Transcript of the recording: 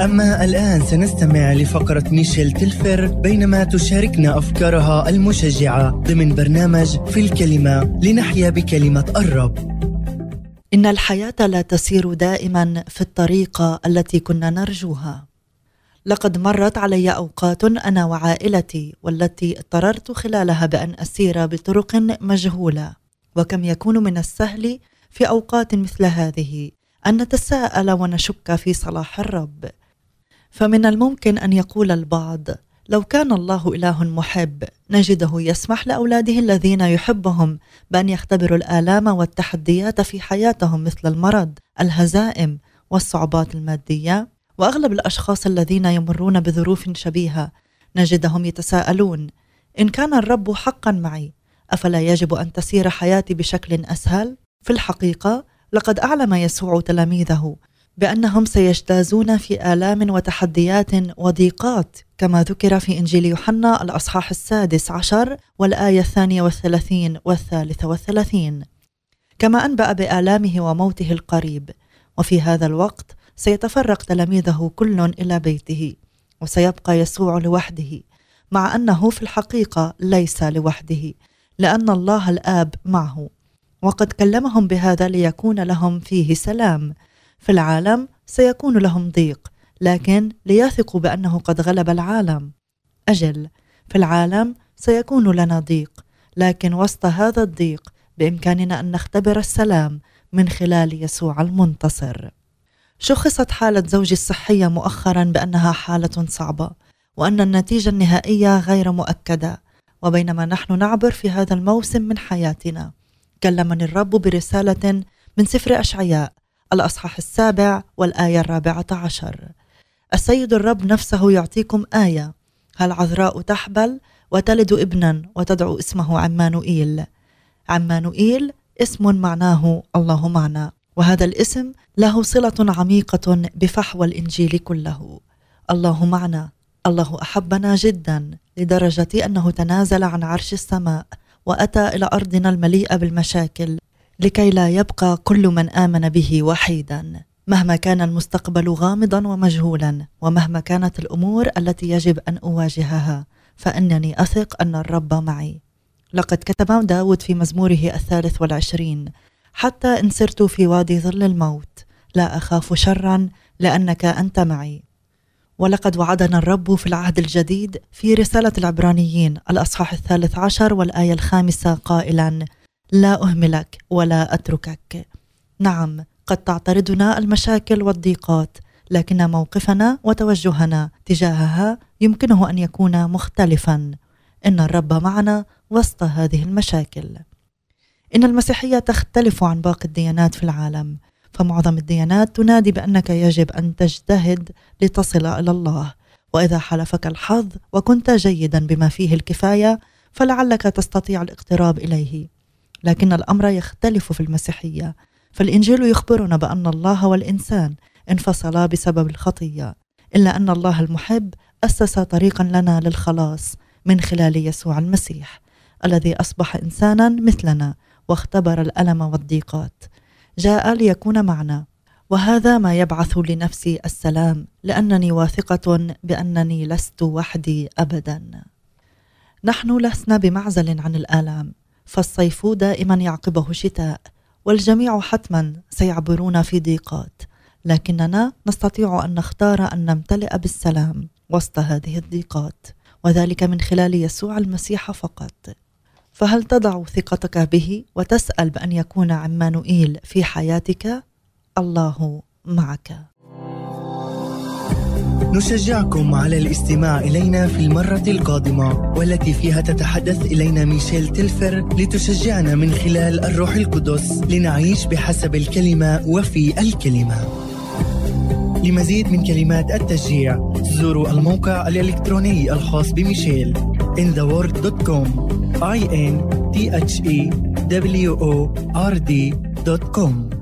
أما الآن سنستمع لفقرة ميشيل تلفر بينما تشاركنا أفكارها المشجعة ضمن برنامج في الكلمة لنحيا بكلمة الرب. إن الحياة لا تسير دائما في الطريقة التي كنا نرجوها. لقد مرت علي أوقات أنا وعائلتي والتي اضطررت خلالها بأن أسير بطرق مجهولة. وكم يكون من السهل في أوقات مثل هذه أن نتساءل ونشك في صلاح الرب. فمن الممكن أن يقول البعض لو كان الله إله محب نجده يسمح لأولاده الذين يحبهم بأن يختبروا الآلام والتحديات في حياتهم مثل المرض الهزائم والصعوبات المادية. وأغلب الأشخاص الذين يمرون بظروف شبيهة نجدهم يتساءلون إن كان الرب حقا معي أفلا يجب أن تسير حياتي بشكل أسهل؟ في الحقيقة لقد أعلم يسوع تلاميذه بأنهم سيجتازون في آلام وتحديات وضيقات كما ذكر في إنجيل يوحنا الأصحاح السادس عشر والآية الثانية والثلاثين والثالثة والثلاثين. كما أنبأ بآلامه وموته القريب. وفي هذا الوقت سيتفرق تلاميذه كل إلى بيته وسيبقى يسوع لوحده مع أنه في الحقيقة ليس لوحده لأن الله الآب معه. وقد كلمهم بهذا ليكون لهم فيه سلام. في العالم سيكون لهم ضيق لكن ليثقوا بأنه قد غلب العالم. أجل في العالم سيكون لنا ضيق لكن وسط هذا الضيق بإمكاننا أن نختبر السلام من خلال يسوع المنتصر. شخصت حالة زوجي الصحية مؤخرا بأنها حالة صعبة وأن النتيجة النهائية غير مؤكدة وبينما نحن نعبر في هذا الموسم من حياتنا. كلمني الرب برسالة من سفر أشعياء. الأصحاح السابع والآية الرابعة عشر. السيد الرب نفسه يعطيكم آية. هل عذراء تحبل وتلد ابنا وتدعو اسمه عمانوئيل؟ عمانوئيل اسم معناه الله معنا. وهذا الاسم له صلة عميقة بفحوى الإنجيل كله. الله معنا. الله أحبنا جدا لدرجة أنه تنازل عن عرش السماء وأتى إلى أرضنا المليئة بالمشاكل. لكي لا يبقى كل من آمن به وحيدا مهما كان المستقبل غامضا ومجهولا ومهما كانت الأمور التي يجب أن أواجهها فإنني أثق أن الرب معي. لقد كتب داود في مزموره الثالث والعشرين حتى إن سرت في وادي ظل الموت لا أخاف شرا لأنك أنت معي. ولقد وعدنا الرب في العهد الجديد في رسالة العبرانيين الأصحاح الثالث عشر والآية الخامسة قائلا لا أهملك ولا أتركك. نعم قد تعترضنا المشاكل والضيقات لكن موقفنا وتوجهنا تجاهها يمكنه أن يكون مختلفا. إن الرب معنا وسط هذه المشاكل. إن المسيحية تختلف عن باقي الديانات في العالم فمعظم الديانات تنادي بأنك يجب أن تجتهد لتصل إلى الله. وإذا حلفك الحظ وكنت جيدا بما فيه الكفاية فلعلك تستطيع الاقتراب إليه. لكن الأمر يختلف في المسيحية. فالإنجيل يخبرنا بأن الله والإنسان انفصلا بسبب الخطية إلا أن الله المحب أسس طريقا لنا للخلاص من خلال يسوع المسيح الذي أصبح إنسانا مثلنا واختبر الألم والضيقات. جاء ليكون معنا. وهذا ما يبعث لنفسي السلام لأنني واثقة بأنني لست وحدي ابدا. نحن لسنا بمعزل عن الآلام. فالصيف دائما يعقبه شتاء والجميع حتما سيعبرون في ضيقات. لكننا نستطيع أن نختار أن نمتلئ بالسلام وسط هذه الضيقات وذلك من خلال يسوع المسيح فقط. فهل تضع ثقتك به وتسأل بأن يكون عمانوئيل في حياتك؟ الله معك. نشجعكم على الاستماع إلينا في المرة القادمة والتي فيها تتحدث إلينا ميشيل تلفر لتشجعنا من خلال الروح القدس لنعيش بحسب الكلمة وفي الكلمة. لمزيد من كلمات التشجيع زوروا الموقع الإلكتروني الخاص بميشيل intheworld.com i n t h e w o r d.com